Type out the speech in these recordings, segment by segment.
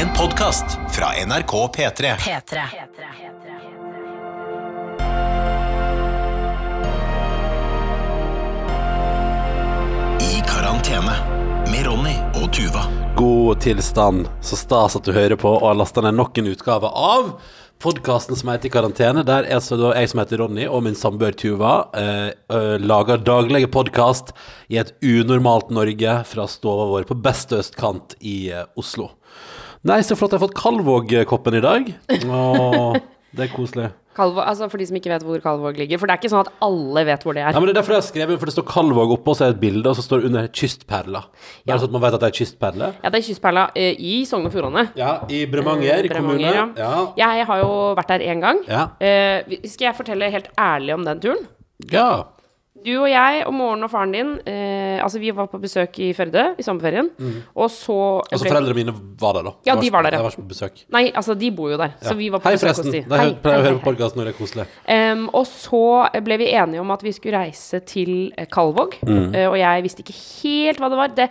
En podkast fra NRK P3. P3. I karantene med Ronny og Tuva. God tilstand. Så stas at du hører på og har lasta ned nok en utgave av podkasten som heter I karantene. Der er så da jeg som heter Ronny, og min samboer Tuva eh, eh, lager daglige podkast i et unormalt Norge fra stova vår på beste østkant i eh, Oslo. Nei, så flott jeg har fått Kalvåg-koppen i dag. Åh, det er koselig. Kalvåg, altså For de som ikke vet hvor Kalvåg ligger. For det er ikke sånn at alle vet hvor det er. Ja, men Det er derfor jeg har skrevet, for det står Kalvåg oppå, så er det et bilde, og så står det under kystperla. Bare er sånn at man vet at det er kystperle. Ja, det er Kystperla eh, i Sogn og Fjordane. Ja, i Bremanger Eh, kommune. Ja. Ja. Jeg har jo vært der én gang. Ja. Eh, skal jeg fortelle helt ærlig om den turen? ja. Du og jeg og moren og faren din eh, Altså, vi var på besøk i Førde i sommerferien. Og så. Altså foreldrene mine var der, da. Ja, de var der. Jeg var ikke på besøk. Nei, altså, de bor jo der. Så vi var på Hei, besøk forresten. hos de. De Hei, pleier å høre på podkast når det er koselig. Um, og så ble vi enige om at vi skulle reise til eh, Kalvåg. Mm. Uh, og jeg visste ikke helt hva det var. Det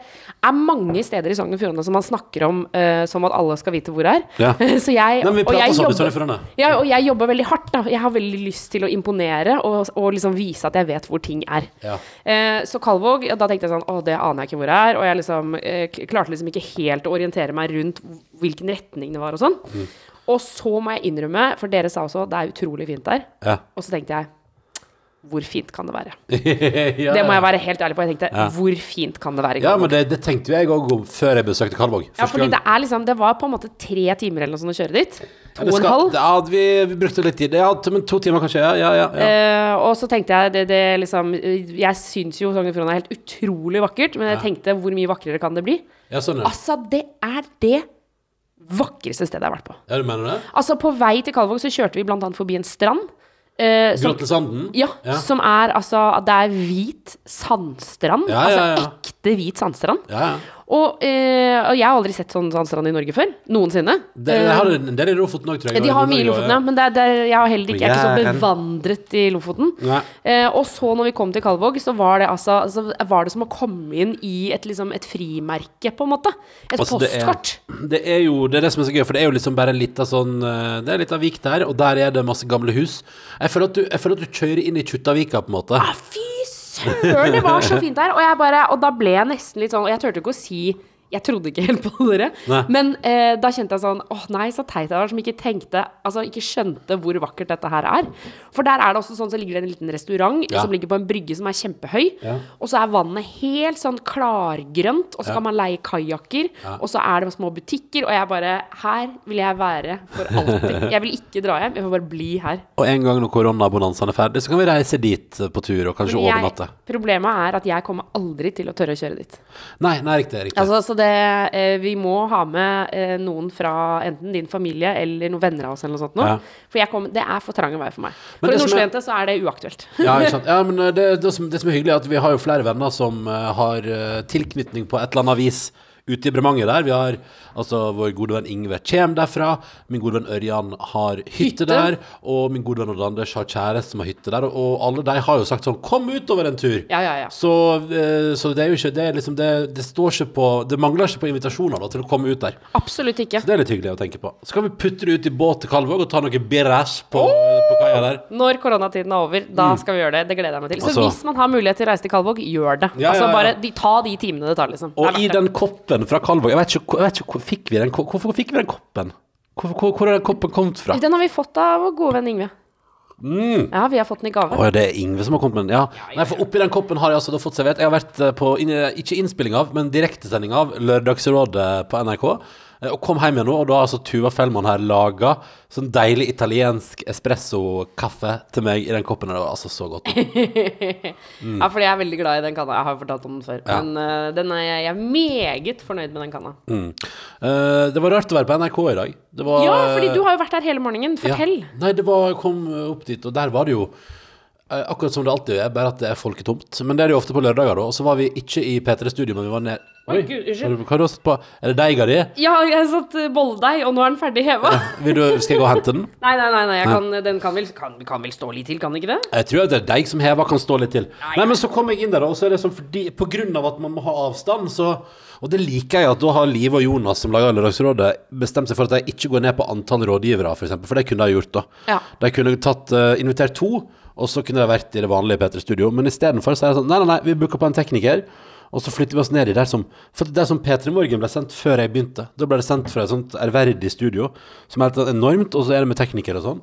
er mange steder i Sogn og Fjordane som man snakker om uh, som at alle skal vite hvor det er. Ja. så jeg, Nei, og jeg jobber-. Ja, og jeg jobber veldig hardt. da Jeg har veldig lyst til å imponere og, og liksom vise at jeg vet hvor ting er. Ja. Eh, så Kalvåg, ja, da tenkte jeg sånn Å, det aner jeg ikke hvor det er. Og jeg liksom eh, klarte liksom ikke helt å orientere meg rundt hvilken retning det var og sånn. Mm. Og så må jeg innrømme, for dere sa også det er utrolig fint der. Ja. Og så tenkte jeg hvor fint kan det være? ja. Det må jeg være helt ærlig på. Jeg tenkte Ja. hvor fint kan det være? Ja, men det, det tenkte jeg òg om før jeg besøkte Kalvåg. ja, fordi det er liksom Det var på en måte tre timer eller noe sånt å kjøre dit. To og en halv. Ja, vi, vi brukte litt tid. Ja, to, men to timer kanskje. Ja, ja. Eh, og så tenkte jeg det, det liksom Jeg syns jo Sogn og Fjordane er helt utrolig vakkert, men jeg tenkte hvor mye vakrere kan det bli? ja sånn. Altså, det er det vakreste stedet jeg har vært på. ja. Du mener det? Altså, på vei til Kalvåg så kjørte vi blant annet forbi en strand. Eh, som, Grottesanden? ja, Ja. som er altså Det er hvit sandstrand. Ja, ja. Altså ekte hvit sandstrand. Ja, ja. Og, eh, og jeg har aldri sett sånn sandstrand i Norge før. Noensinne. Det, har del i Lofoten òg, tror jeg. De har mye i Lofoten, ja. Men det er, det er, jeg, har heller ikke, jeg er ikke så bevandret i Lofoten. Eh, og så når vi kom til Kalvåg, så var det altså så var det som å komme inn i et, liksom, et frimerke, på en måte. Et Altså, det er- postkort. Det er jo det, er det som er så gøy, for det er jo liksom bare en liten sånn eh, Det er litt av vik der, og der er det masse gamle hus. Jeg føler at du, føler at du kjører inn i Kjuttaviga, på en måte. Ah, fy søren, det var så fint der! Og, bare, og da ble jeg nesten litt sånn Og jeg turte ikke å si jeg trodde ikke helt på dere. Nei. Men eh, da kjente jeg sånn Åh, nei, så teit jeg var som ikke tenkte Altså ikke skjønte hvor vakkert dette her er. For der er det også sånn så ligger det en liten restaurant Ja. som ligger på en brygge som er kjempehøy. Ja. Og så er vannet helt sånn klargrønt, og så kan man leie kajakker. Og så er det små butikker, og jeg bare Her vil jeg være for alltid. Jeg vil ikke dra hjem, jeg får bare bli her. Og en gang når koronabonanzaen er ferdig, så kan vi reise dit eh, på tur og kanskje overnatte. problemet er at jeg kommer aldri til å tørre å kjøre dit. Nei, nei, riktig. riktig. Altså, så det, eh, vi må ha med eh, noen fra enten din familie eller noen venner av oss eller noe sånt nå. Ja. For jeg kom, det er for trang vei for meg. Men For en Oslo-jente så er det uaktuelt. Ja, ikke sant? ja, men eh, det, det, som, det som er hyggelig, er at vi har jo flere venner som eh, har eh, tilknytning på et eller annet vis ute i Bremanger der. Vi har altså vår gode venn Ingve Kjem derfra. Min gode venn Ørjan har hytte, Hytte? der. Og min gode venn Odd Anders har kjæreste som har hytte der. Og alle de har jo sagt sånn Kom utover en tur! Ja, ja, ja. Så, eh, så det er jo ikke Det, liksom, det, det står ikke på Det mangler ikke på invitasjoner da, til å komme ut der. Absolutt ikke. Så det er litt hyggelig å tenke på. Så kan vi putte det ut i båt til Kalvåg og ta noe birras på, på kaia der. Når koronatiden er over, da skal vi gjøre det. Det gleder jeg meg til. Så Mm. Altså- hvis man har mulighet til å reise til Kalvåg, gjør det. Ja, altså bare de, ta de timene det tar, liksom. Det Og i den koppen fra Kalvåg Jeg vet ikke, jeg vet ikke hvor fikk vi den Hvorfor fikk vi den koppen? Hvor, hvor, hvor har den koppen kommet fra? Den har vi fått av vår gode venn Ingve. Ja, vi har fått den i gave. Å det er Ingve som har kommet med den. Ja. Nei, for oppi den koppen har jeg altså fått servert Jeg har vært eh, på, ikke innspilling av, men direktesending av Lørdagsrådet på NRK. Eh, Og kom hjem igjen nå, og da har altså Tuva Fellmann her laga sånn deilig italiensk espresso-kaffe til meg i den koppen. Det var altså så godt. Ja, fordi jeg er veldig glad i den kanna. Jeg har fortalt om den før. Ja. Men uh, den er, jeg er meget fornøyd med den kanna. Mm. Uh, det var rart å være på NRK i dag. Det var, Ja, fordi du har jo vært der hele morgenen. Fortell. Ja. Nei, det var, jeg kom opp dit, og der var det jo Akkurat som det alltid er, bare at det er folketomt. Men det er det jo ofte på lørdager, da. Og så var vi ikke i P3 Studio, men vi var ned Oi, Gud, unnskyld. hva har du satt på? Er det deiga di? Ja, jeg har satt eh, bolledeig, og nå er den ferdig heva. Vil du, skal jeg gå og hente den? Nei, nei, nei, nei jeg kan, den kan vel, kan, kan vel stå litt til, kan den ikke det? Jeg tror at det er deig som hever kan stå litt til. Nei, men så kom jeg inn der, og så er det sånn fordi På grunn av at man må ha avstand, så Og det liker jeg at da har Live og Jonas, som lager Lørdagsrådet, bestemt seg for at de ikke går ned på antall rådgivere, for eksempel. For det kunne de gjort, da. Ja. De kunne tatt, eh, invitert to, og så kunne de vært i det vanlige P3-studio. Men istedenfor så er det sånn Nei, nei, nei, vi booker på en tekniker. Og så flytter vi oss ned i der som For det er som P3 Morgen ble sendt før jeg begynte. Da ble det sendt fra et sånt ærverdig studio som er helt enormt, og så er det med teknikere og sånn.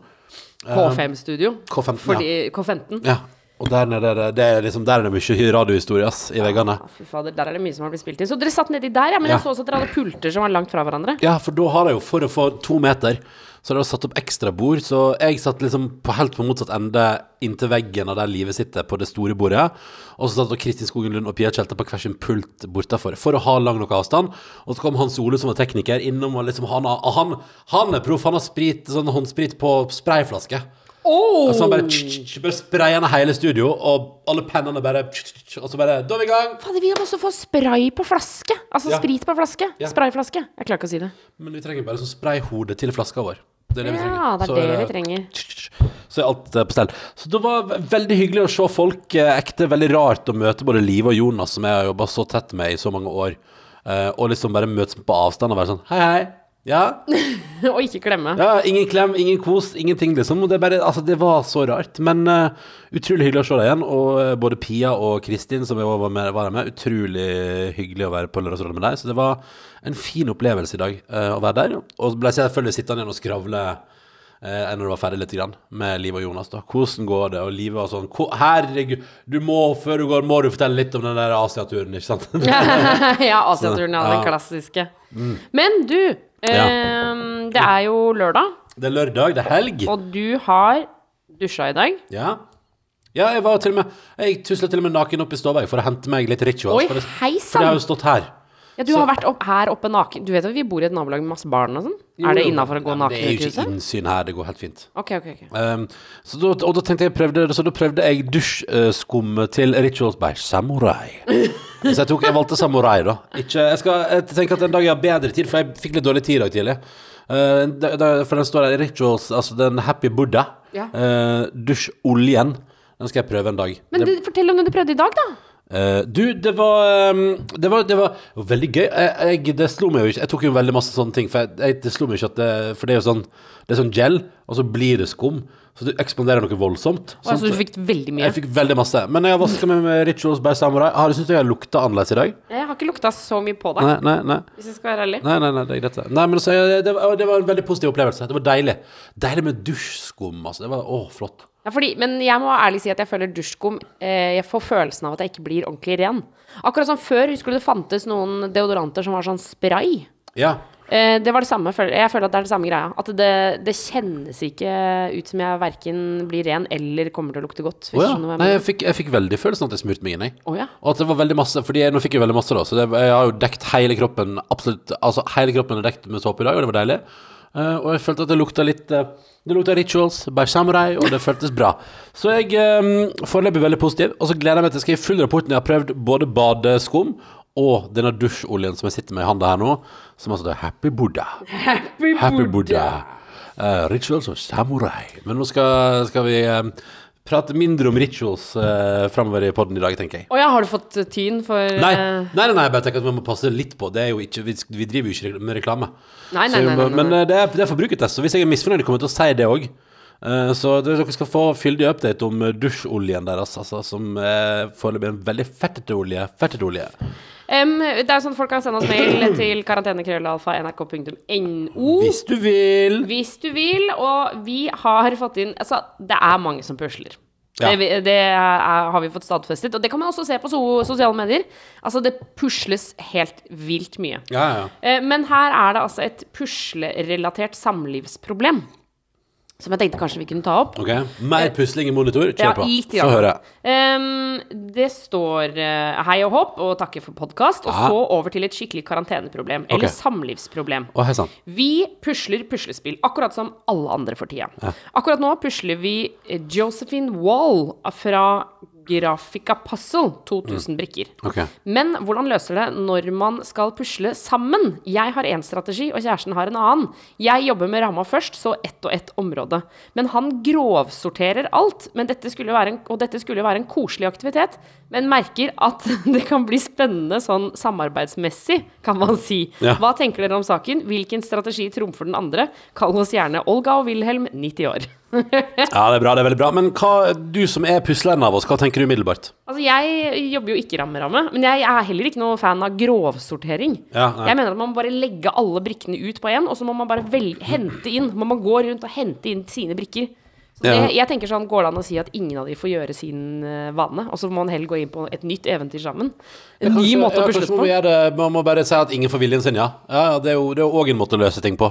K5-studio. K15, Fordi K15. Ja. Og der nede, det, det er liksom, der er det mye radiohistorie ass, i veggene. Ja, fy fader, der er det mye som har blitt spilt inn. Så dere satt nedi der, ja. Men Ja. jeg så også at dere hadde pulter som var langt fra hverandre. Ja, for da har jeg jo, for å få to meter, så hadde jeg satt opp ekstra bord. Så jeg satt liksom på, helt på motsatt ende inntil veggen av der livet sitter, på det store bordet. Og så satt da Kristin Skogen Lund og Pia Tjelta på hver sin pult bortafor, for å ha lang nok avstand. Og så kom Hans Ole, som var tekniker, innom og liksom Han, han, han er proff, han har sprit, sånn håndsprit på sprayflaske. Oh! Og så han bare, tsk, bare sprayer ned hele studio, og alle pennene bare tsk, Og så bare Da er vi i gang! Fader, vi må også få spray på flaske. Altså Ja. sprit på flaske. Ja. Sprayflaske. Jeg klarer ikke å si det. Men vi trenger bare sånn sprayhode til flaska vår. Det er det vi trenger. Ja, det er det vi trenger. Så er alt eh, på stell. Så det var veldig hyggelig å se folk eh, ekte. Veldig rart å møte både Live og Jonas, som jeg har jobba så tett med i så mange år. Eh, og liksom bare møtes på avstand og være sånn Hei, hei. Ja? Og ikke klemme. ja ingen klem, ingen kos, ingenting, liksom. Det, bare, altså, det var så rart. Men uh, utrolig hyggelig å se deg igjen. Og uh, både Pia og Kristin, som jeg var med, var med, utrolig hyggelig å være på Lørdagsrådet med deg. Så det var en fin opplevelse i dag uh, å være der. Og ble selvfølgelig sittende igjen og skravle eh, når du var ferdig litt grann, med Liv og Jonas. da Hvordan går det? Og Liv var sånn Herregud, du må, før du går, må du fortelle litt om den der Asiaturen, ikke sant? ja, Asiaturen, ja. Den klassiske. klassiske. Men du, ehm, det er jo lørdag, det er lørdag, det er helg. og du har dusja i dag. Ja. Ja, jeg var til og med Jeg tusla til og med naken opp i stua for å hente meg litt rituals. Oi, for, det, for jeg har jo stått her. Ja, du så- har vært opp, her oppe naken. Du vet at vi bor i et nabolag med masse barn og sånn? Er det innafor å gå naken i huset? Det er jo ikke innsyn her, det går helt fint. Ok, ok, ok. Um, så, da, og da tenkte jeg prøvde, så da prøvde jeg dusjskum til Rituals by Samurai. så jeg, tok, jeg valgte Samurai, da. Ikke, jeg, skal, jeg tenker at en dag jeg har bedre tid, for jeg fikk litt dårlig tid i dag tidlig. Uh, da, da, for den står der Rituals, altså den Happy Buddha. Ja. Uh, dusjoljen. Den skal jeg prøve en dag. Men du, fortell om det du prøvde i dag, da. Eh, du, det var, um, det var Det var veldig gøy. Jeg, jeg, det slo meg jo ikke Jeg tok jo veldig masse sånne ting, for jeg, jeg, det slo meg ikke at det For det er jo sånn Det er sånn gel, og så blir det skum. Så det ekspanderer noe voldsomt. Og altså, du fikk veldig mye. Jeg fikk veldig masse. Men jeg jeg vaska meg med Rituals by Samurai, har du syntes jeg har lukta annerledes i dag. Jeg har ikke lukta så mye på deg, Nei, nei, nei. hvis jeg skal være ærlig. Nei, nei, nei, det er greit. Nei, men så, det, var, det var en veldig positiv opplevelse. Det var deilig. Deilig med dusjskum, altså. Det var å, flott. Ja, fordi, men jeg må ærlig si at jeg føler dusjskum eh, Jeg får følelsen av at jeg ikke blir ordentlig ren. Akkurat som før, husker du det fantes noen deodoranter som var sånn spray? Ja. Eh, det var det samme. Jeg føler at det er det samme greia. At det, det kjennes ikke ut som jeg verken blir ren eller kommer til å lukte godt. Oh, ja. jeg Nei, jeg fikk, jeg fikk veldig følelsen at jeg smurte meg inn, jeg. Oh, ja. Og at det var veldig masse Fordi jeg, nå fikk jeg veldig masse da Så det, jeg har jo dekt hele kroppen Absolutt, altså hele kroppen er dekt med såpe i dag Og det var deilig Uh, Og jeg følte at det lukta litt uh, Det lukta rituals by samurai Og det føltes bra Så jeg um, foreløpig veldig positiv Og så gleder jeg meg til Skal skrive full rapporten Jeg har prøvd både badeskum Og denne dusjoljen som jeg sitter med i handa her nå Som altså er Happy Buddha Happy Buddha Eh, Rituals og samurai Men nå skal, skal vi uh, Prate mindre om rituals uh, Fremover i podden i dag, tenker jeg Å ja, har du fått eh, tyn for Nei, eh, nei, nei, nei, jeg bare tenker at vi må passe litt på. Det er jo ikke, vi, vi driver jo ikke med reklame. Nei, nei, nei, nei, nei, Men nei. eh, det er, det er forbrukertest, så hvis jeg er misfornøyd, kommer jeg til å si det òg. Så dere skal få fyldig update om eh, dusjoljen deres, altså, som er foreløpig en veldig fettete olje. Fettete olje. Em, Det er sånn folk kan sende oss mail til karantenekrøllalfa.nrk.no. Hvis du vil. Hvis du vil, og vi har fått inn Altså, det er mange som pusler. Ja. Det, det er, har vi fått stadfestet. Og det kan man også se på so sosiale medier. Altså, det pusles helt vilt mye. Ja, ja. Eh, Men her er det altså et puslerelatert samlivsproblem. Som jeg tenkte kanskje vi kunne ta opp. Ok. Mer pusling i monitor. Ja, Kjør på. Så Få jeg. Ehm, det står uh, hei og hopp og takker for podkast. Og så over til et skikkelig karanteneproblem. Eller samlivsproblem. Oh, hei. Vi pusler puslespill, akkurat som alle andre for tida. Akkurat nå pusler vi eh, Josephine Wall fra Grafica Puzzle, 2000 brikker. Okay. Men hvordan løser det når man skal pusle sammen? Jeg har én strategi, og kjæresten har en annen. Jeg jobber med ramma først, så ett og ett område. Men han grovsorterer alt. Men dette skulle være en, og dette skulle jo være en koselig aktivitet. Men merker at det kan bli spennende sånn samarbeidsmessig, kan man si. Ja. Hva tenker dere om saken? Hvilken strategi trumfer den andre? Kall oss gjerne Olga og Wilhelm, 90 år. Ja, det er bra, det er veldig bra. Men hva, du som er pusleren av oss, hva tenker du umiddelbart? Altså, Jeg jobber jo ikke ramme-ramme, men jeg er heller ikke noe fan av grovsortering. Ja, jeg mener at man må bare legge alle brikkene ut på én, og så må man bare hente inn. Man må gå rundt og hente inn sine brikker. Så det, jeg tenker sånn, Går det an å si at ingen av de får gjøre sin eh, vane, og så må man heller gå inn på et nytt eventyr sammen? En ny måte å pusle på. må det- Man må bare si at ingen får viljen sin, ja. ja det er jo òg en måte å løse ting på.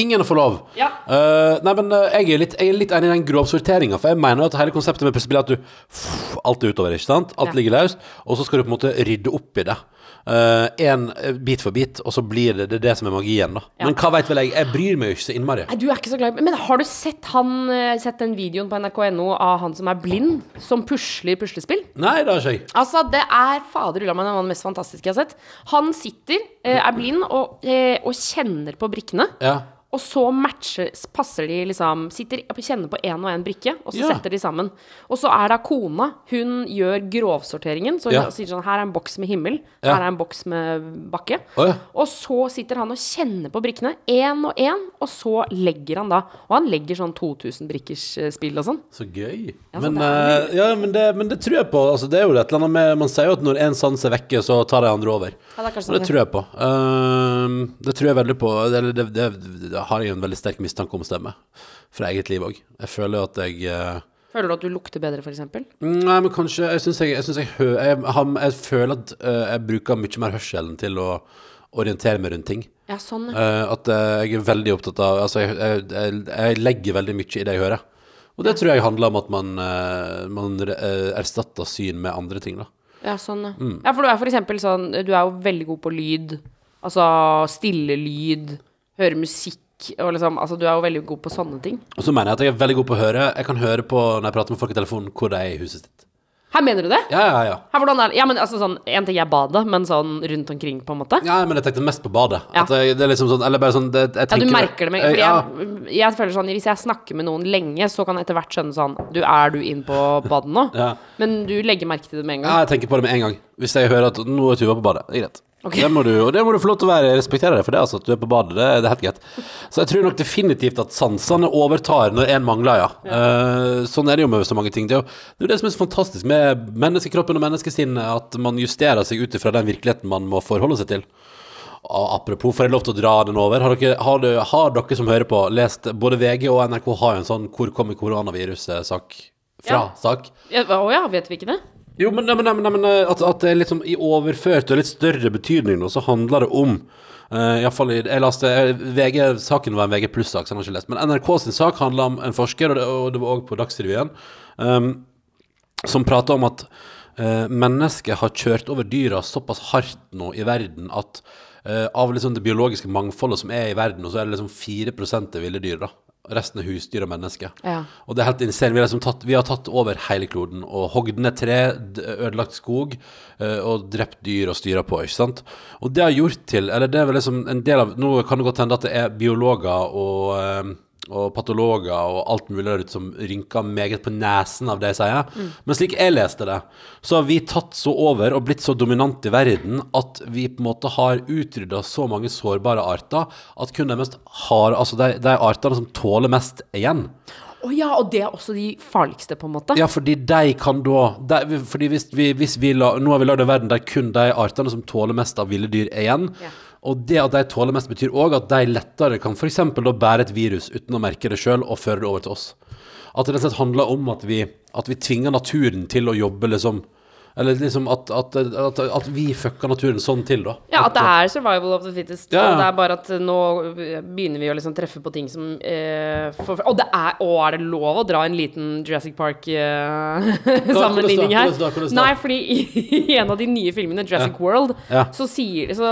Ingen får lov. Ja. Uh, nei, men eh, jeg, er litt, jeg er litt enig i den grovsorteringa, for jeg mener at hele konseptet med puslespill er at du pff, Alt er utover, ikke sant? Alt Ja. ligger løst, og så skal du på en måte rydde opp i det. Én bit for bit, og så blir det det, er det som er magien, da. Ja. Men hva veit vel jeg? Jeg bryr meg jo ikke så innmari. Nei, du er ikke så glad i Men har du sett, han, eh, sett den videoen på nrk.no av han som er blind, som pusler puslespill? Nei, det har ikke jeg. Altså, det er fader ulla meg den mest fantastiske jeg har sett. Han sitter, eh, er blind, og, eh, og kjenner på brikkene. Ja. Og så matcher, passer de liksom Sitter og kjenner på én og én brikke, og så Ja. setter de sammen. Og så er da kona Hun gjør grovsorteringen. Så hun Ja. sier sånn Her er en boks med himmel. Ja. Her er en boks med bakke. Oh. Og så sitter han og kjenner på brikkene, én og én, og så legger han da Og han legger sånn 2000 brikkers eh, spill og sånn. Så gøy. Ja, så men, det er eh, ja, men, det, men det tror jeg på. Altså, det er jo et eller annet med Man sier jo at når en sans er vekke, så tar de andre over. Det det sånn, tror jeg på. Uh, det tror jeg veldig på. Det, det, det, det har jeg en veldig sterk mistanke om stemme. Fra eget liv òg. Jeg føler at jeg eh, Føler du at du lukter bedre, f.eks.? Nei, men kanskje Jeg syns jeg, jeg, synes jeg, jeg, har- jeg føler at eh, jeg bruker mye mer hørselen til å orientere meg rundt ting. Ja, sånn. ja. Eh, at jeg er veldig opptatt av Altså, jeg, jeg, jeg, jeg legger veldig mye i det jeg hører. Og det tror jeg handler om at man, man erstatter syn med andre ting, da. Ja, sånn, ja. Mm. Ja, for du er f.eks. sånn Du er jo veldig god på lyd. Altså stille lyd, høre musikk og liksom Altså, du er jo veldig god på sånne ting. Og så mener jeg at jeg er veldig god på å høre. Jeg kan høre på når jeg prater med folk i telefonen, hvor de er i huset sitt. Her mener du det? Ja, ja, ja. Her, hvordan er? Ja, men altså sånn En ting er badet, men sånn rundt omkring, på en måte? Ja, men jeg tenkte mest på badet. Ja. At jeg, det er liksom sånn Eller bare sånn det, jeg Ja, du merker det med Ja. jeg, jeg føler sånn Hvis jeg snakker med noen lenge, så kan jeg etter hvert skjønne sånn Du, er du inn på badet nå? Ja. Men du legger merke til det med en gang? Ja, jeg tenker på det med en gang. Hvis jeg hører at nå er Tuva på badet. Det greit. Ok. Det må du, og det må du få lov til å være, respektere deg for det, altså, at du er på badet. Det, det er helt greit. Så jeg tror nok definitivt at sansene overtar når en mangler, ja. Eh, sånn er det jo med så mange ting. Det er jo det, er det som er så fantastisk med menneskekroppen og menneskesinnet, at man justerer seg ut ifra den virkeligheten man må forholde seg til. Apropos, får jeg lov til å dra den over? Har dere, har, dere, har dere som hører på, lest Både VG og NRK har jo en sånn 'Hvor kommer koronaviruset?'-sak fra Ja. sak. Ja, Å ja, vet vi ikke det? Jo, men, nei, men, nei, men, eh, at, at det er liksom i overført og litt større betydning nå, så handler det om uh, Iallfall i Jeg leste eh, VG, Saken var en VG pluss-sak, så jeg har ikke lest. Men NRK sin sak handla om en forsker, og det, og det var òg på Dagsrevyen, um, som prata om at uh, mennesket har kjørt over dyra såpass hardt nå i verden at uh, av liksom det biologiske mangfoldet som er i verden, og så er det liksom 4 er ville dyr, da. Resten er husdyr og mennesker. Ja. Og det er helt insane. Vi liksom tatt, vi har tatt over hele kloden og hogd ned tre, ødelagt skog eh, og drept dyr og styra på, ikke sant. Og det har gjort til Eller det er vel liksom en del av Nå kan det godt hende at det er biologer og, eh, og patologer og alt mulig der ute som rynker meget på nesen av det jeg sier. Men slik jeg leste det, så har vi tatt så over og blitt så dominant i verden at vi på en måte har utrydda så mange sårbare arter at kun de mest harde Altså de, de artene som tåler mest, igjen. Å ja, og det er også de farligste, på en måte? Ja, fordi de kan da de, Fordi hvis vi, hvis vi la, Nå har vi lagd en verden der kun de artene som tåler mest av ville dyr, er igjen. Ja. Og det at de tåler mest, betyr òg at de lettere kan f.eks. bære et virus uten å merke det sjøl, og føre det over til oss. At det rett og slett handler om at vi, at vi tvinger naturen til å jobbe liksom Eller liksom at, at, at, at vi fucker naturen sånn til, da. Ja, at det er survival of the fittest. Ja, ja. Og det er bare at nå begynner vi å liksom treffe på ting som eh, for, Og det er Å, er det lov å dra en liten Jurassic Park-sammenligning her? da, da? Nei, fordi i, i en av de nye filmene, Jurassic World, Ja. så, sier, så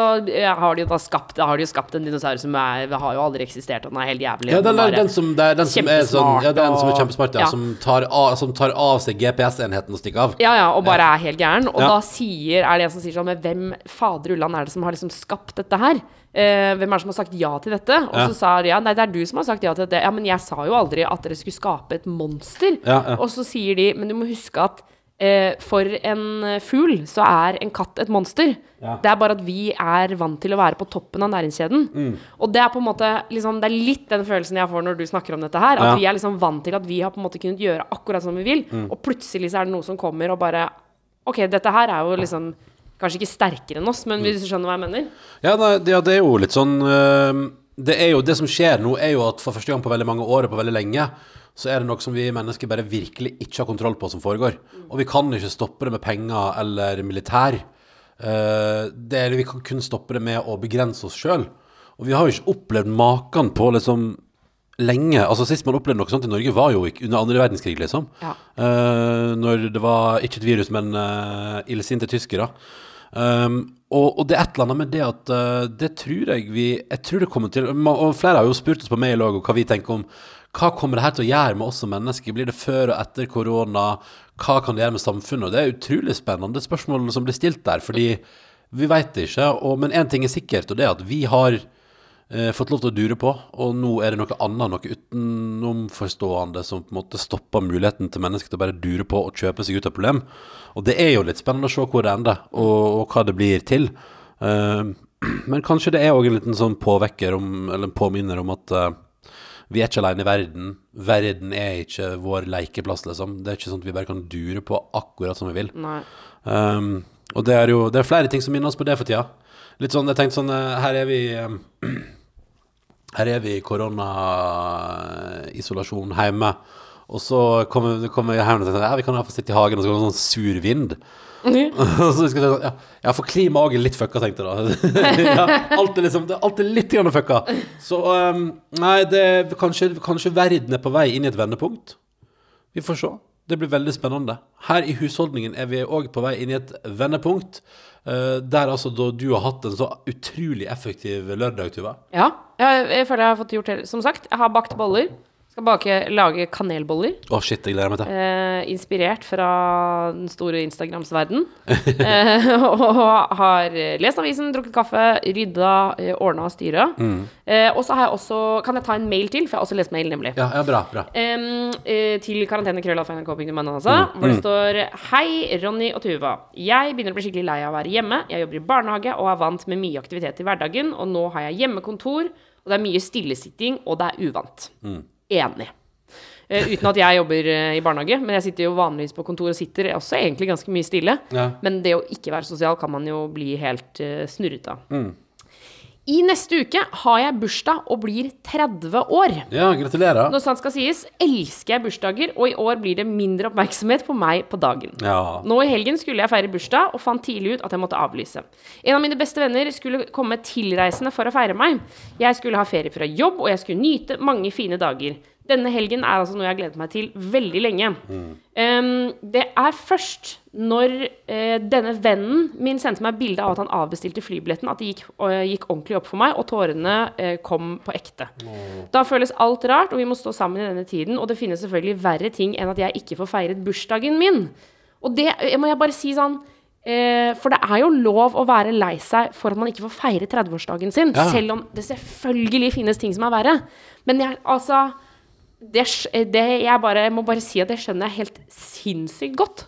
har de jo da skapt, har de jo skapt en dinosaur som er, har jo aldri eksistert, og den er helt jævlig. Ja, den, den, den som, det er den som er sånn Ja, den som er kjempesmart, ja. Som, tar av, som tar av seg GPS-enheten og stikker av. Ja, ja, og bare er helt gæren. Og Ja. da sier, er det en som sier sånn Men hvem fader ulland er det som har liksom skapt dette her? Eh, hvem er det som har sagt ja til dette? Og Ja. så sa de ja, nei, det er du som har sagt ja til dette. Ja, men jeg sa jo aldri at dere skulle skape et monster. Og så sier de, men du må huske at eh, for en fugl så er en katt et monster. Det er bare at vi er vant til å være på toppen av næringskjeden. Mm. Og det er på en måte liksom, Det er litt den følelsen jeg får når du snakker om dette her. At vi er liksom vant til at vi har på en måte kunnet gjøre akkurat som vi vil, Mm. og plutselig så er det noe som kommer og bare Ok, dette her er jo liksom Kanskje ikke sterkere enn oss, men hvis du skjønner hva jeg mener? Ja, det, ja, det er jo litt sånn øh, det, er jo, det som skjer nå, er jo at for første gang på veldig mange år og på veldig lenge, så er det noe som vi mennesker bare virkelig ikke har kontroll på som foregår. Og vi kan ikke stoppe det med penger eller militær. Eh, det vi kan kun stoppe det med å begrense oss sjøl. Og vi har jo ikke opplevd maken på liksom lenge. Altså Sist man opplevde noe sånt i Norge, var jo ikke under andre verdenskrig, liksom. Ja. Uh, når det var ikke et virus, men uh, illsinte tyskere. Um, og, og det er et eller annet med det at uh, det tror jeg vi Jeg tror det kommer til Og flere har jo spurt oss på mail òg hva vi tenker om hva kommer det her til å gjøre med oss som mennesker? Blir det før og etter korona? Hva kan det gjøre med samfunnet? Og det er utrolig spennende spørsmål som blir stilt der, fordi vi veit det ikke. Og, men én ting er sikkert, og det er at vi har eh, fått lov til å dure på, og nå er det noe annet, noe utenomforstående som på en måte stopper muligheten til mennesker til å bare dure på og kjøpe seg ut av problem. Og det er jo litt spennende å se hvor det ender, og, og hva det blir til. Eh, men kanskje det er òg en liten sånn påvekker om, eller en påminner om at eh, vi er ikke alene i verden. Verden er ikke vår lekeplass, liksom. Det er ikke sånn at vi bare kan dure på akkurat som vi vil. Um, og det er jo det er flere ting som minner oss på det for tida. Litt sånn, jeg tenkte sånn eh, Her er vi um, Her er vi i koronaisolasjon hjemme. Og så kommer, kommer jeg hjem og tenker ja, vi kan iallfall sitte i hagen, og så kommer det sånn sur vind. Mm. så skal jeg ja, ja, for klimaet er litt fucka, tenkte jeg da. ja, alt er liksom, alt er litt grann fucka. Så um, nei, det, kanskje, kanskje verden er på vei inn i et vendepunkt. Vi får se. Det blir veldig spennende. Her i husholdningen er vi òg på vei inn i et vendepunkt. Eh, der altså da du har hatt en så utrolig effektiv lørdag, Tuva. Ja, jeg, jeg føler jeg har fått gjort det. Som sagt, jeg har bakt boller. Skal bake, lage kanelboller. Å, shit, jeg gleder meg til. Eh, inspirert fra den store Instagrams verden. eh, og har lest avisen, drukket kaffe, rydda, eh, ordna og styra. Eh, og så har jeg også Kan jeg ta en mail til? For jeg har også lest mail, nemlig. Ja, ja, bra. bra. Eh, til karantenekrøllalfa.nrk.no, altså, hvor det står Hei, Ronny og Tuva. Jeg begynner å bli skikkelig lei av å være hjemme. Jeg jobber i barnehage og er vant med mye aktivitet i hverdagen. Og nå har jeg hjemmekontor, og det er mye stillesitting, og det er uvant. Enig. Eh, uten at jeg jobber eh, i barnehage, men jeg sitter jo vanligvis på kontor og sitter også egentlig ganske mye stille. Ja. Men det å ikke være sosial kan man jo bli helt uh, snurret av. I neste uke har jeg bursdag og blir 30 år. Ja, gratulerer. Når sant skal sies, elsker jeg bursdager, og i år blir det mindre oppmerksomhet på meg på dagen. Ja. Nå i helgen skulle jeg feire bursdag, og fant tidlig ut at jeg måtte avlyse. En av mine beste venner skulle komme tilreisende for å feire meg. Jeg skulle ha ferie fra jobb, og jeg skulle nyte mange fine dager. Denne helgen er altså noe jeg har gledet meg til veldig lenge. Um, det er først når uh, denne vennen min sendte meg bilde av at han avbestilte flybilletten, at det gikk, uh, gikk ordentlig opp for meg, og tårene uh, kom på ekte. Da føles alt rart, og vi må stå sammen i denne tiden. Og det finnes selvfølgelig verre ting enn at jeg ikke får feiret bursdagen min. Og det jeg må jeg bare si sånn eh, For det er jo lov å være lei seg for at man ikke får feire 30-årsdagen sin. Ja. Selv om det selvfølgelig finnes ting som er verre. Men jeg, altså det, det, jeg, bare, må bare si at det skjønner jeg helt sinnssykt godt.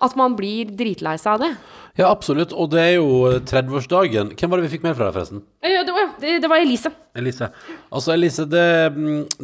At man blir dritlei seg av det. ja, absolutt. Og det er jo 30-årsdagen. Hvem var det vi fikk med fra deg, forresten? Ja, Det var, det, det var Elise. Elise. Altså, Elise, det,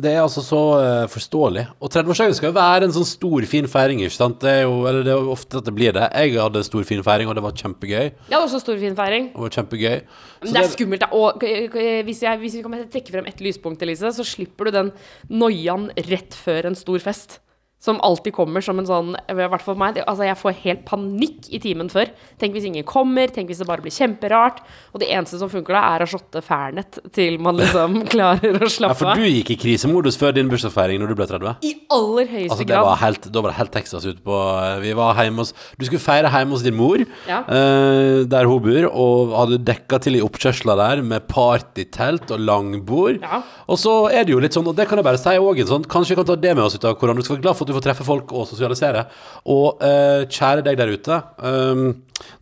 det er altså så uh, forståelig. Og 30-årsdagen skal jo være en sånn stor, fin feiring, ikke sant? Det er jo, eller det er ofte at det blir det. Jeg hadde stor, fin feiring, og det var kjempegøy. Jeg hadde også stor, fin feiring. Det var kjempegøy. Så Men det er skummelt. da. Og k- hvis, jeg, hvis vi kan trekke frem ett lyspunkt, Elise, så slipper du den noiaen rett før en stor fest. Som alltid kommer som en sånn I hvert fall for meg. Altså, jeg får helt panikk i timen før. Tenk hvis ingen kommer. Tenk hvis det bare blir kjemperart. Og det eneste som funker da, er å shotte Fernet til man liksom klarer å slappe. Ja, for du gikk i krisemodus før din bursdagsfeiring når du ble 30? I aller høyeste Altså, det grad. var helt, da var det helt Texas ute på Vi var hjemme hos Du skulle feire hjemme hos din mor, Ja. eh, der hun bor, og hadde dekka til i oppkjørsla der med partytelt og langbord. Ja. Og så er det jo litt sånn, og det kan jeg bare si òg, sånn, kanskje vi kan ta det med oss ut av korona. Du skal være glad for at du får treffe folk og sosialisere. Og eh, kjære deg der ute. Um,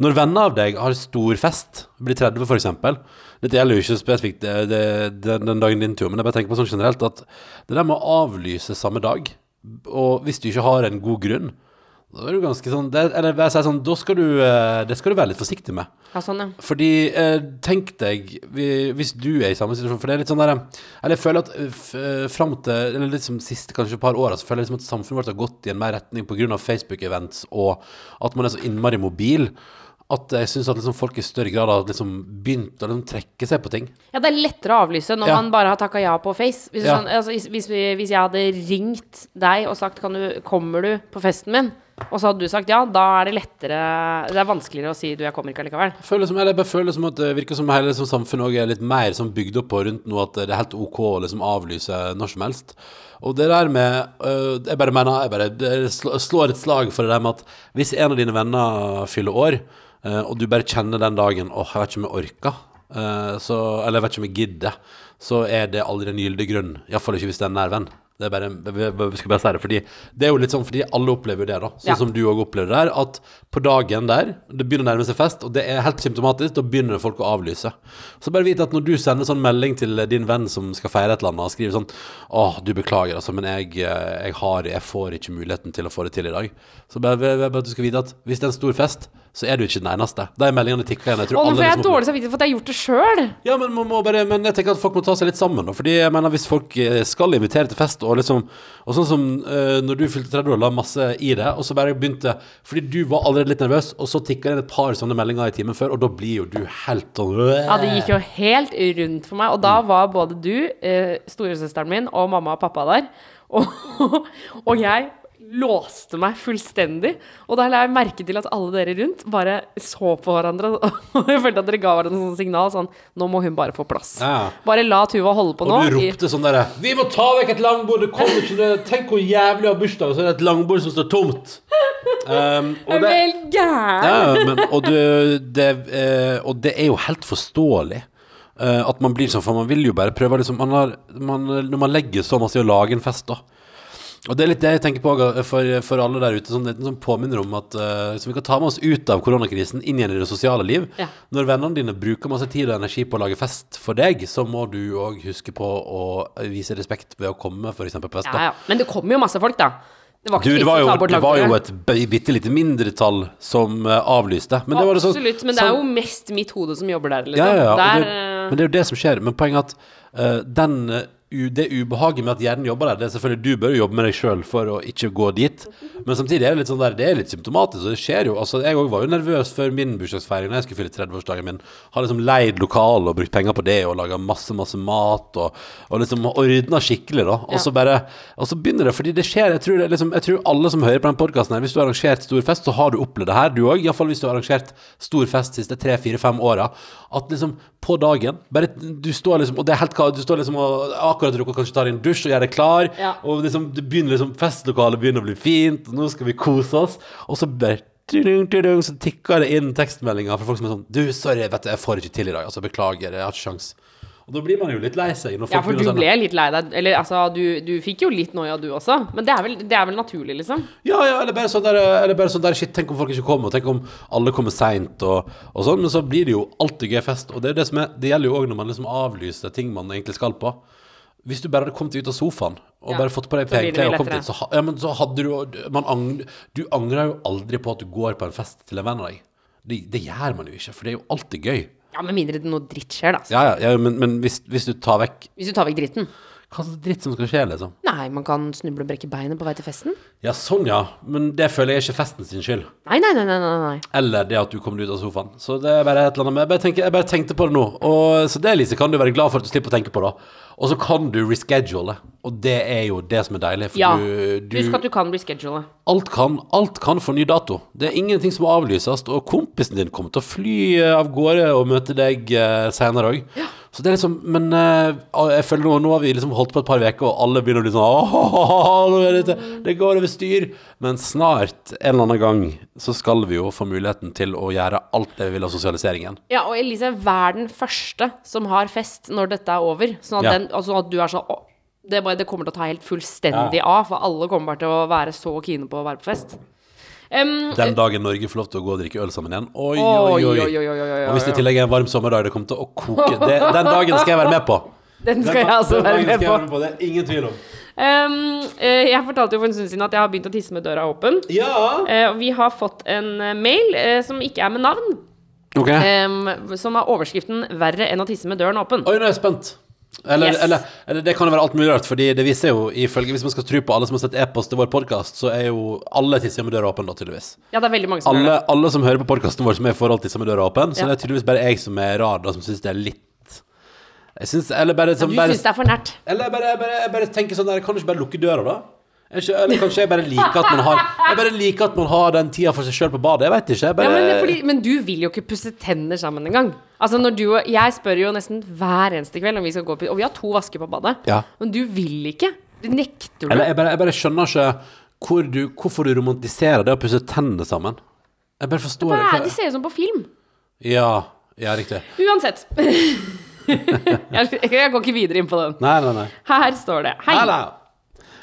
når venner av deg har stor fest, blir 30 for eksempel Dette gjelder jo ikke spesifikt det, det, det, den dagen din tur, men jeg bare tenker på sånn generelt at det der med å avlyse samme dag, og hvis du ikke har en god grunn, da er du ganske sånn det, Eller jeg sier sånn, da skal du eh, Det skal du være litt forsiktig med. Ja, sånn, ja. Fordi eh, tenk deg vi, Hvis du er i samme situasjon For det er litt sånn der Eller jeg føler at eh, f, eh, Frem til Eller liksom siste kanskje par Så føler jeg liksom at samfunnet vårt har gått i en mer retning av Facebook-events Og at man er så innmari mobil At jeg synes at liksom folk i større grad Har liksom begynt å liksom trekke seg på ting Ja, det er lettere å avlyse når Ja. man bare har takka ja på Face. Hvis, du Ja. sånn, altså, hvis, hvis, vi- hvis jeg hadde ringt deg og sagt kan du, 'Kommer du på festen min?' Og så hadde du sagt ja, da er det lettere Det er vanskeligere å si 'du, jeg kommer ikke allikevel'. Jeg føler som, eller jeg føler som at det virker som hele liksom, samfunnet også er litt mer sånn bygd opp på rundt nå at det er helt ok å liksom avlyse når som helst. Og det der med øh, Jeg bare mener Jeg bare slår et slag for det der med at hvis en av dine venner fyller år, øh, og du bare kjenner den dagen Åh, jeg vet ikke om jeg orker. øh, så, eller jeg vet ikke om jeg gidder. Så er det aldri en gyldig grunn. Iallfall ikke hvis det er en nær venn. Det er bare, vi skal bare si det, fordi det er jo litt sånn, fordi alle opplever det, da. Sånn Ja. som du òg opplevde der, at på dagen der, det begynner å nærme seg fest, og det er helt symptomatisk, da begynner folk å avlyse. Så bare vit at når du sender sånn melding til din venn som skal feire et eller annet, og skriver sånn Åh, du beklager, altså, men jeg, eh, jeg har Jeg får ikke muligheten til å få det til i dag. Så bare, bare bare at du skal vite at hvis det er en stor fest, så er du ikke den eneste. De meldingene tikker igjen. Jeg tror Å, nå får jeg liksom- dårlig samvittighet for at jeg har gjort det sjøl. ja, men, bare, men jeg tenker at folk må ta seg litt sammen. Da, fordi jeg mener Hvis folk eh, skal invitere til fest, og liksom Og sånn som uh, når du fylte 30 år, la masse i det, og så bare begynte Fordi du var allerede litt nervøs, og så tikka det inn et par sånne meldinger i timen før, og da blir jo du helt sånn Ja, det gikk jo helt rundt for meg. Og da var både du, uh, storesøsteren min og mamma og pappa der. Og, og jeg låste meg fullstendig. Og da la jeg merke til at alle dere rundt bare så på hverandre. Og jeg følte at dere ga hverandre sånn signal sånn Nå må hun bare få plass. Ja. Bare la Tuva holde på nå. Og du ropte sånn derre Vi må ta vekk et langbord! Det kommer ikke det. Tenk hvor jævlig å ha bursdag, og så er det et langbord som står tomt. Um, og det. Ja, men, og, det, det, eh, og det er jo helt forståelig Uh, at man blir sånn, for man vil jo bare prøve liksom, man har, man, Når man legger så masse i å lage en fest, da. Og det er litt det jeg tenker på for, for alle der ute, sånn, som påminner om at uh, Så vi kan ta med oss ut av koronakrisen, inn igjen i det sosiale liv. Ja. Når vennene dine bruker masse tid og energi på å lage fest for deg, så må du òg huske på å vise respekt ved å komme, f.eks. på fest. Ja, ja. Men det kommer jo masse folk, da. Det var Du, det var, jo, det var jo et bitte lite mindretall som eh, avlyste. Men det var det sånn- Absolutt. Men det er jo mest mitt hode som jobber der, liksom. Ja, ja, ja. Der, eh, men det er jo det som skjer. Men poenget er at uh, den, det ubehaget med at hjernen jobber der, det er selvfølgelig du bør jo jobbe med deg sjøl for å ikke gå dit. Men samtidig er det litt sånn der, det er litt symptomatisk, og det skjer jo. Altså, jeg òg var jo nervøs før min bursdagsfeiring når jeg skulle fylle 30-årsdagen min. Har liksom leid lokal og brukt penger på det og laga masse, masse mat og, og liksom ordna skikkelig, da. Og Ja. så bare Og så begynner det, fordi det skjer. Jeg tror, det, liksom, jeg tror alle som hører på den podkasten her, hvis du har arrangert stor fest, så har du opplevd det her, du òg. Iallfall hvis du har arrangert stor fest de siste tre, fire, fem åra. At liksom på dagen bare Du står liksom Og det er helt ka- Du står liksom og akkurat rukker kanskje tar en dusj og gjør deg klar, Ja. og liksom det begynner liksom Festlokalet begynner å bli fint, og nå skal vi kose oss, og så bare så tikker det inn tekstmeldinger fra folk som er sånn Du, sorry, vet du, jeg får ikke til i dag. Altså, beklager, jeg har ikke sjans. Og da blir man jo litt lei seg. Ja, for du ble litt lei deg. Eller altså, du, du fikk jo litt noia, du også. Men det er, vel, det er vel naturlig, liksom. Ja, ja, eller bare sånn der, eller bare sånn der Shit, tenk om folk ikke kommer, og tenk om alle kommer seint, og, og sånn. Men så blir det jo alltid gøy fest. Og det, det, som er, det gjelder jo òg når man liksom avlyser ting man egentlig skal på. Hvis du bare hadde kommet ut av sofaen og Ja, bare fått på deg så penklær og kommet dit, så, ja, men så hadde du man ang, Du angrer jo aldri på at du går på en fest til en venn av deg. Det, det gjør man jo ikke, for det er jo alltid gøy. Ja, Med mindre det noe dritt skjer, da. Ja, ja, ja men, men hvis, hvis du tar vekk Hvis du tar vekk dritten. Hva slags dritt som skal skje, liksom? Nei, man kan snuble og brekke beinet på vei til festen. Ja, sånn, ja. Men det føler jeg er ikke festen sin skyld. Nei, nei, nei, nei, nei. Eller det at du kom deg ut av sofaen. Så det er bare et eller annet med Jeg bare, tenker, jeg bare tenkte på det nå. Og, så det, Lise, kan du være glad for at du slipper å tenke på, da. Og så kan du reschedule. Og det er jo det som er deilig. For Ja. du, du Husk at du kan reschedule. alt, kan, alt kan få ny dato. Det er ingenting som må avlyses. Og kompisen din kommer til å fly eh, av gårde og møte deg uh, seinere òg. Så det er liksom Men eh, jeg føler nå, nå har vi liksom holdt på et par uker, og alle begynner å bli sånn «Åh, nå er det, det går over styr. Men snart, en eller annen gang, så skal vi jo få muligheten til å gjøre alt det vi vil av sosialiseringen. Ja, og Elise, vær den første som har fest når dette er over. Sånn at, Ja. den, altså at du er sånn «Å, det, bare, det kommer til å ta helt fullstendig av, for alle kommer bare til å være så kine på å være på fest. Um, Den dagen Norge får lov til å gå og drikke øl sammen igjen. Oi, Oi, oi, Og hvis det i tillegg er en varm sommerdag, det kommer til å koke. Det, den dagen skal jeg være med på. den skal jeg altså være med på. Det er ingen tvil om. Um, eh, jeg fortalte jo for en stund siden at jeg har begynt å tisse med døra åpen. Ja. Uh, vi har fått en eh, mail uh, som ikke er med navn, Ok. Um, som har overskriften 'Verre enn å tisse med døren åpen'. Oi, nå er jeg spent. Eller, Yes. eller, eller det kan jo være alt mulig rart, Fordi det viser jo ifølge Hvis man skal tro på alle som har sett e-post til vår podkast, så er jo alle tisser med døra åpen, da, tydeligvis. Ja, det er veldig mange som gjør Alle, det. alle som hører på podkasten vår, som er i forhold til med døra åpen. Så Ja. det er tydeligvis bare jeg som er rar, da, som syns det er litt Jeg synes, Eller bare, som, Du bare syns det er for nært. Eller jeg bare, bare, bare tenker sånn der Kan du ikke bare lukke døra, da? Ikke- Eller kanskje jeg bare liker at man har Jeg bare liker at man har den tida for seg sjøl på badet. Jeg vet ikke. Jeg bare, Ja, men, det fordi, men du vil jo ikke pusse tenner sammen engang. Altså, når du og Jeg spør jo nesten hver eneste kveld om vi skal gå på Og vi har to vasker på badet. Ja. Men du vil ikke. Du nekter du. Eller jeg bare, jeg bare skjønner ikke hvor du, hvorfor du romantiserer det å pusse tennene sammen. Jeg bare forstår det ikke det ser ut som på film. Ja, ja, riktig. Uansett. jeg, jeg går ikke videre inn på den. Nei, nei, nei. Her står det Hei. Hallo.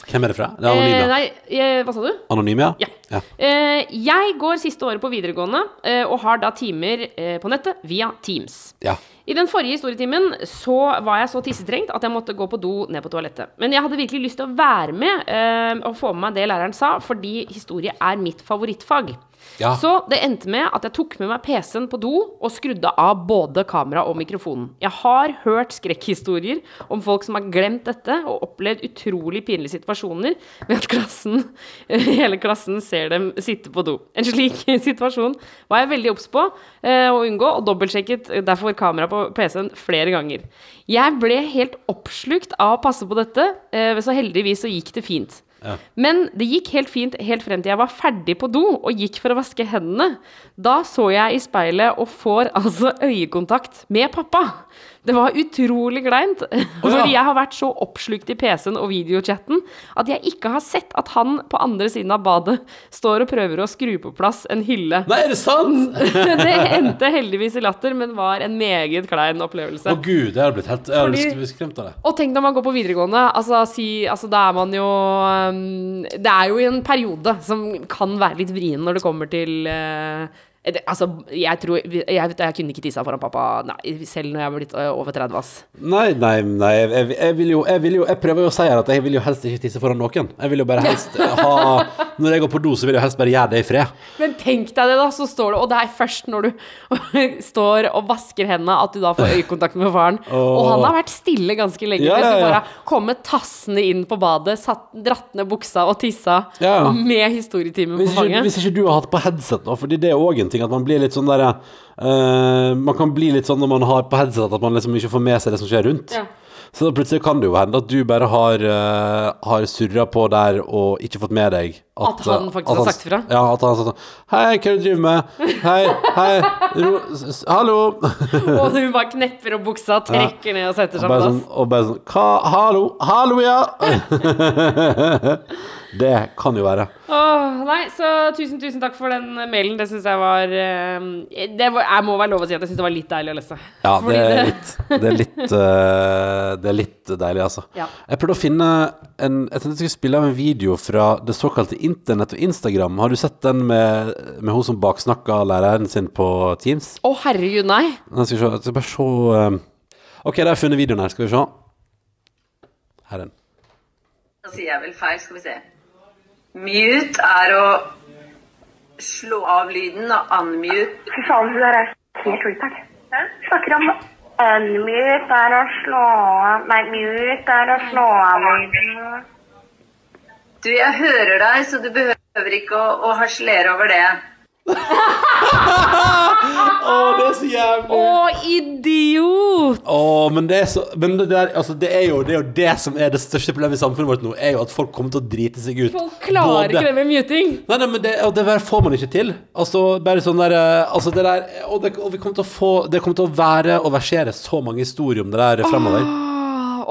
Hvem er det fra? Det er Eh, nei, eh, hva sa du? Anonyme, ja? Ja. Eh, jeg går siste året på videregående eh, og har da timer eh, på nettet via Teams. ja. I den forrige historietimen så var jeg så tissetrengt at jeg måtte gå på do ned på toalettet. Men jeg hadde virkelig lyst til å være med eh, og få med meg det læreren sa, fordi historie er mitt favorittfag. Ja. Så det endte med at jeg tok med meg PC-en på do og skrudde av både kamera og mikrofonen. Jeg har hørt skrekkhistorier om folk som har glemt dette og opplevd utrolig pinlige situasjoner ved at klassen, hele klassen ser dem sitte på do. En slik situasjon var jeg veldig obs på eh, å unngå, og dobbeltsjekket derfor kamera på PC-en flere ganger. Jeg ble helt oppslukt av å passe på dette, eh, så heldigvis så gikk det fint. Men det gikk helt fint helt frem til jeg var ferdig på do og gikk for å vaske hendene. Da så jeg i speilet og får altså øyekontakt med pappa. Det var utrolig kleint. Fordi jeg har vært så oppslukt i PC-en og videochatten at jeg ikke har sett at han på andre siden av badet står og prøver å skru på plass en hylle. Nei, er det sant? Det endte heldigvis i latter, men var en meget klein opplevelse. Å gud, jeg har blitt helt Jeg Fordi- blitt skremt av det. Og tenk når man går på videregående, altså, si, altså da er man jo um, Det er jo i en periode som kan være litt vrien når det kommer til uh, det, altså, jeg tror jeg, jeg, kunne ikke tissa foran pappa nei, selv når jeg er blitt uh, over 30, ass. Nei, nei, nei jeg, jeg, vil jo, jeg vil jo Jeg prøver jo å si her at jeg vil jo helst ikke tisse foran noen. Jeg vil jo bare helst ha Når jeg går på do, så vil jeg helst bare gjøre det i fred. Men tenk deg det, da, så står du Og det er først når du står og vasker hendene, at du da får øyekontakt med faren. Og han har vært stille ganske lenge. Ja, ja, ja, ja. bare kommet tassende inn på badet, satt, dratt ned buksa og tissa, Ja. med historietimen på fanget. hvis ikke du har hatt på headset, nå, fordi det er òg en ting at man blir litt sånn der uh, Man kan bli litt sånn når man har på headset at man liksom ikke får med seg det som skjer rundt. Ja. Så da plutselig kan det jo hende at du bare har, uh, har surra på der og ikke fått med deg At han eh, faktisk har sagt ifra? Ja, at han sagt sånn Hei, hva er det du driver med? Hei, hei, ro, hallo! Og du bare knepper opp buksa, trekker ned og setter seg på plass. sånn, og bare sånn Hva? Hallo? Hallo, ja! det kan jo være. Åh, nei, så tusen, tusen takk for den mailen. Det syns jeg var eh, Det var, Jeg må være lov å si at jeg syns det var litt deilig å lese. Ja, det er litt Det er litt, eh, det er litt deilig, altså. Ja. Jeg prøvde å finne en Jeg tenkte jeg skulle spille av en video fra det såkalte internett og Instagram. Har du sett den med, med hun som baksnakka læreren sin på Teams? Å, herregud, nei. Jeg skal, se, jeg skal bare se eh, OK, da har jeg funnet videoen her. Skal vi se. Her er den. Da sier jeg vel feil, skal vi se. Mute er å slå av lyden, og unmute Fy faen, hun der er helt retard. Snakker om Unmute er å slå av Nei, mute er å slå av lyden. Du, jeg hører deg, så du behøver ikke å, å harselere over det. Å, det er så jævlig! Å, idiot! Å, men det er så Men det, der, altså, det, er jo, det er jo det som er det største problemet i samfunnet vårt nå, er jo at folk kommer til å drite seg ut. Folk klarer ikke det med muting. Nei, nei, men det, og det får man ikke til. Altså, bare sånn der eh, Altså, det der Og, det, og vi kommer til å få Det kommer til å være og versere så mange historier om det der fremover. Ah,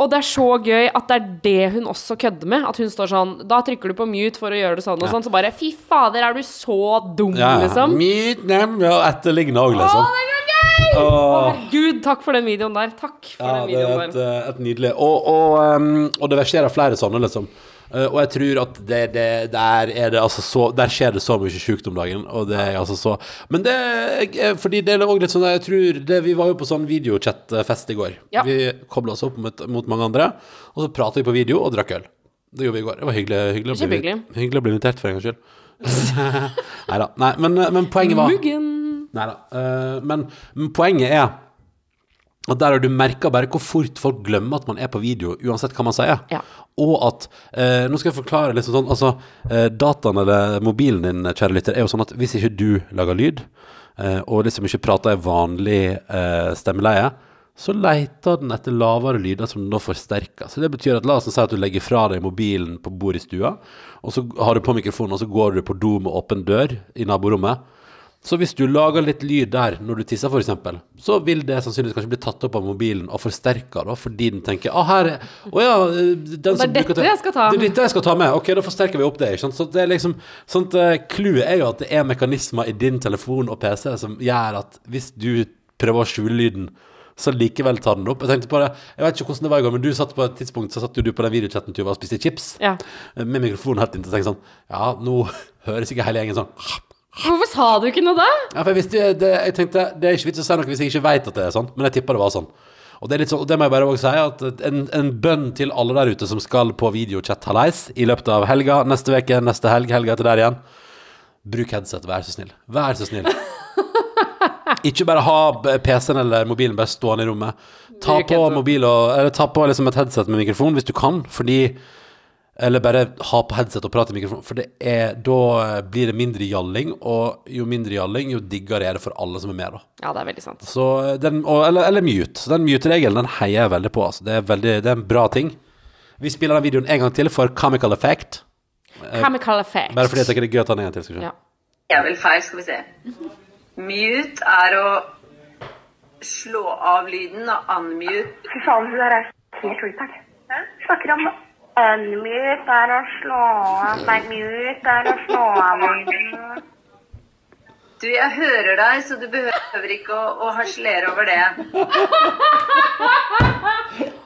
Og det er så gøy at det er det hun også kødder med. At hun står sånn Da trykker du på mute for å gjøre det sånn og sånn, så bare Fy fader, er du så dum, Ja, ja. liksom? Mute, nem, ja, etterliggende òg, Å, liksom. det er så gøy! Åh. Gud, takk for den videoen der. Takk for Ja, den det er videoen et, der. eh, et nydelig Og, og, um, og det verserer flere sånne, liksom. Eh, og jeg tror at det, det, der er det altså så Der skjer det så mye sjukt om dagen. Og det er altså så Men det er fordi det er også litt sånn Jeg tror det, Vi var jo på sånn videochat-fest i går. Ja. Vi kobla oss opp mot, mot mange andre, og så prata vi på video og drakk øl. Det gjorde vi i går. Det var hyggelig, hyggelig, å, bli, hyggelig å bli invitert, for en gangs skyld. Neida. Nei men, men poenget var Muggen. Nei da. men, men poenget er at der har du merka bare hvor fort folk glemmer at man er på video, uansett hva man sier. Ja. Og at eh, Nå skal jeg forklare litt sånn Altså, eh, dataen eller mobilen din, kjære lytter, er jo sånn at hvis ikke du lager lyd, eh, og liksom ikke prater i vanlig eh, stemmeleie, så leter den etter lavere lyder som den da forsterker. Så det betyr at la oss si at du legger fra deg mobilen på bordet i stua, og så har du på mikrofonen, og så går du på do med åpen dør i naborommet. Så hvis du lager litt lyd der når du tisser, f.eks., så vil det sannsynligvis kanskje bli tatt opp av mobilen og forsterka, da, fordi den tenker ah, her er, Å ja, den som Det er dette jeg skal ta. Det er dette jeg skal ta med. Ok, da forsterker vi opp det. ikke sant? Så det er liksom sånt, eh, Clouet er jo at det er mekanismer i din telefon og PC som gjør at hvis du prøver å skjule lyden, så likevel tar den opp. Jeg tenkte på det, jeg vet ikke hvordan det var i går, men du satt på et tidspunkt så satt jo du på den videochatten Tuva og spiste chips Ja. med mikrofonen helt inntil tenkte sånn Ja, nå høres ikke hele gjengen sånn Hvorfor sa du ikke noe da? ja, for jeg visste det, Jeg tenkte Det er ikke vits å si noe hvis jeg ikke vet at det er sånn, men jeg tippa det var sånn. Og det er litt sånn, og det må jeg bare også si, at en, en bønn til alle der ute som skal på videochat hallais i løpet av helga, neste uke, neste helg, helga etter der igjen. Bruk headset, vær så snill. Vær så snill. Ikke bare ha PC-en eller mobilen bare stående i rommet. Ta på mobil og, eller ta på liksom et headset med mikrofon hvis du kan, fordi eller bare ha på headset og prate i mikrofon, for det er, da blir det mindre gjalling, og jo mindre gjalling, jo diggere er det for alle som er med, da. Ja, det er veldig sant. Så den, og, eller, eller mute. Så den mute-regelen den heier jeg veldig på. Altså. Det, er veldig, det er en bra ting. Vi spiller den videoen en gang til for comical effect. Chemical effect. Bare fordi jeg tenker det er gøy å ta den en gang til. Skal vi se. Ja. Vel feil, skal vi se. Mute er å slå av lyden, og unmute Fy faen, hun der er helt retard. Snakker om Unmute er å slå av Nei, mute er å slå av lyden. Du, jeg hører deg, så du behøver ikke å, å harselere over det.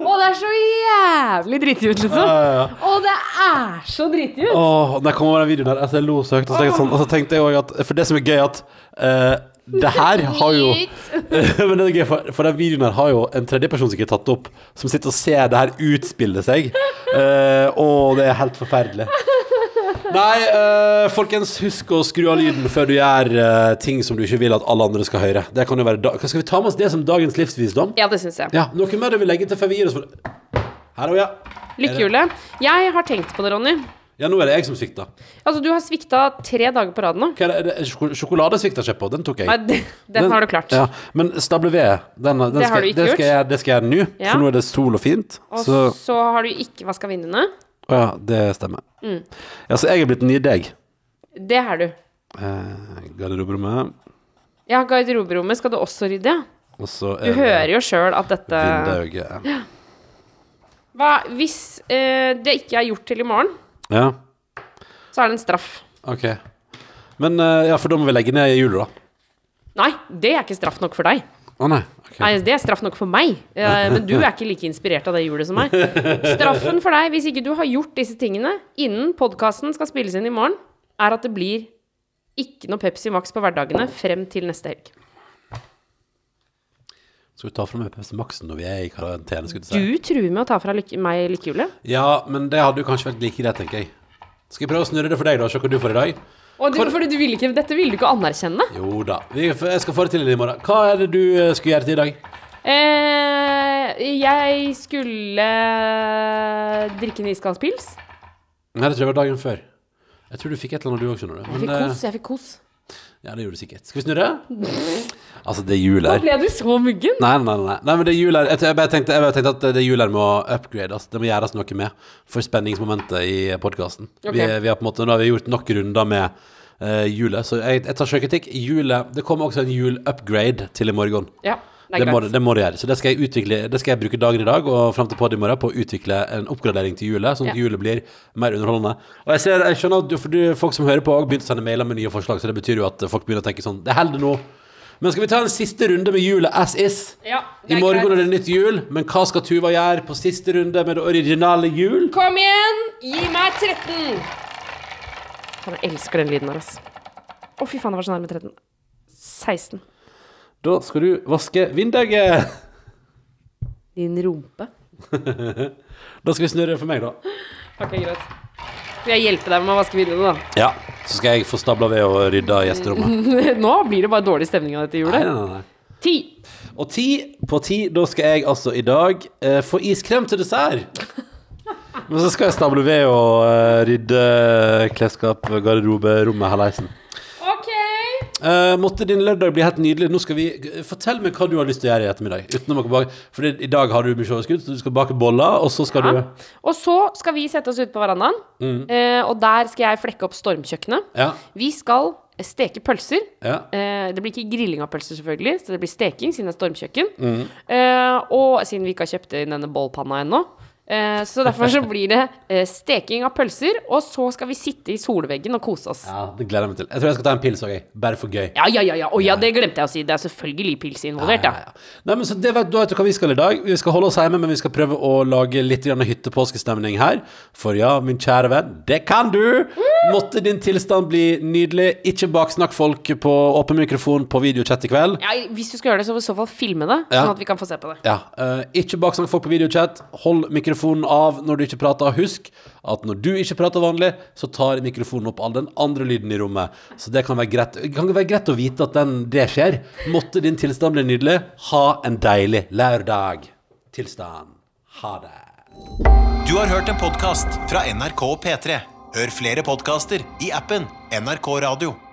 Å, det er så jævlig dritig ut, liksom. Ja, ja, ja. Å, det er så dritig ut. Åh, det kommer kom den videoen der, altså jeg lo så høyt. Og så tenkte jeg, sånn, og så tenkte jeg også at For det som er gøy, at eh, det her har jo Men det er gøy, for, for den videoen her har jo en tredjeperson som ikke er tatt opp, som sitter og ser det her utspille seg. Uh, og det er helt forferdelig. Nei, uh, folkens, husk å skru av lyden før du gjør uh, ting som du ikke vil at alle andre skal høre. Det kan jo være da Skal vi ta med oss det som dagens livsvisdom? Ja, det syns jeg. Ja, Noe mer du vil legge til før vi gir oss for Hallo, ja. Lykkehjulet. Jeg har tenkt på det, Ronny. Ja, nå er det jeg som svikta. Altså, du har svikta tre dager på rad nå. Hva er det? Det sjoko- Sjokolade svikta ikke på, den tok jeg. Nei, den, den har du klart. Ja, men stable ved, den, den Det har skal, det gjort. skal jeg, det skal jeg nå, Ja. for nå er det sol og fint. Og Så så har du ikke vaska vinduene. Å ja, det stemmer. Mm. Ja, så jeg er blitt den nye deg. Det er du. Eh, Garderoberommet, Ja, garderoberommet skal du også rydde, ja. og så Du hører jo sjøl at dette Vindauget. Hva Hvis eh, det ikke er gjort til i morgen, Ja, så er det en straff. ok. Men eh, ja, for da må vi legge ned hjulet, da. Nei, det er ikke straff nok for deg. Å nei. ok. Nei, Det er straff nok for meg, Eh, men du er ikke like inspirert av det hjulet som meg. Straffen for deg, hvis ikke du har gjort disse tingene innen podkasten skal spilles inn i morgen, er at det blir ikke noe Pepsi Max på hverdagene frem til neste helg. Skal vi ta fra meg Pepsi Max når vi er i karantene? skulle du si? Du truer med å ta fra lykke, meg lykkehjulet. Ja, men det hadde jo kanskje vært like greit, tenker jeg. Skal jeg prøve å snurre det for deg, da? Se hva du får i dag. Og du, Hvor- fordi du vil ikke, dette vil du ikke anerkjenne. Jo da. Vi, jeg skal få det til i morgen. Hva er det du eh, skulle gjøre til i dag? Eh, jeg skulle drikke en iskald pils. Nei, det tror jeg var dagen før. Jeg tror du fikk et eller annet du òg, skjønner du. Jeg fikk Men, eh, kos. Jeg fikk kos. Ja, det gjorde du sikkert. Skal vi snurre? Altså, det er jul her. Ble du så muggen? Nei, nei, nei, nei, men det er jul her. Jeg, jeg, bare tenkte, jeg bare tenkte at det jul her må upgrades. Det må gjøres noe med for spenningsmomentet i podkasten. Okay. Vi, er- vi har på en måte, nå har vi gjort nok runder med uh, julet, så jeg, jeg tar sjøkritikk. Julet Det kommer også en jul-upgrade til i morgen. Ja, det må, det må du gjøre. Så det skal jeg utvikle Det skal jeg bruke dagen i dag og fram til podiet i morgen på å utvikle en oppgradering til julet, sånn at Ja. julet blir mer underholdende. Og jeg ser, jeg skjønner at du, for du, folk som hører på, har begynt å sende mailer med nye forslag, så det betyr jo at folk begynner å tenke sånn Det holder nå. Men skal vi ta en siste runde med julet as is? Ja, I morgen greit. er det nytt jul, men hva skal Tuva gjøre på siste runde med det originale jul? Kom igjen! Gi meg 13! Han elsker den lyden her, ass. Å, fy faen, det var så nærme 13. 16. Da skal du vaske vinduet. Din rumpe. Da skal vi snurre for meg, da. Ok, greit. Skal jeg hjelpe deg med å vaske vinduene, da? Ja. Så skal jeg få stabla ved og rydda gjesterommet. Nå blir det bare dårlig stemning av dette Nei, julet. nei, nei. Ti. Og ti på ti, da skal jeg altså i dag eh, få iskrem til dessert. Men så skal jeg stable ved og uh, rydde klesskap, garderobe, rommet, halleisen. Eh, måtte din lørdag bli helt nydelig. Nå skal vi Fortell meg hva du har lyst til å gjøre i ettermiddag. Utenom å bake For i dag har du mye overskudd, så du skal bake boller, og så skal Ja. du Og så skal vi sette oss ut på verandaen, eh, og der skal jeg flekke opp stormkjøkkenet. Ja. Vi skal steke pølser. ja. Uh, det blir ikke grilling av pølser, selvfølgelig, så det blir steking siden det er stormkjøkken. Eh, og siden vi ikke har kjøpt inn denne bollpanna ennå. Eh, så derfor så blir det eh, steking av pølser, og så skal vi sitte i solveggen og kose oss. ja, det gleder jeg meg til. Jeg tror jeg skal ta en pils òg, okay? Bare for gøy. Ja, ja, ja. ja. Å ja, det glemte jeg å si. Det er selvfølgelig pils involvert, ja. Ja, ja. Nei, men så det vet, Da vet du hva vi skal i dag. Vi skal holde oss hjemme, men vi skal prøve å lage litt hyttepåskestemning her. For ja, min kjære venn, det kan du! Måtte din tilstand bli nydelig. Ikke baksnakk folk på åpen mikrofon på videochat i kveld. ja. Hvis du skal gjøre det, så må du i så fall filme det, sånn at vi kan få se på det. Ja, Uh, Ikke baksnakk folk på videochat. Hold mikrofonen av når du ikke prater. Husk at når du ikke prater vanlig, så tar mikrofonen opp all den andre lyden i rommet. Så det kan være greit, kan være greit å vite at den, det skjer. Måtte din tilstand bli nydelig. Ha en deilig lørdag. Tilstand. Ha det. Du har hørt en podkast fra NRK P3. Hør flere podkaster i appen NRK Radio.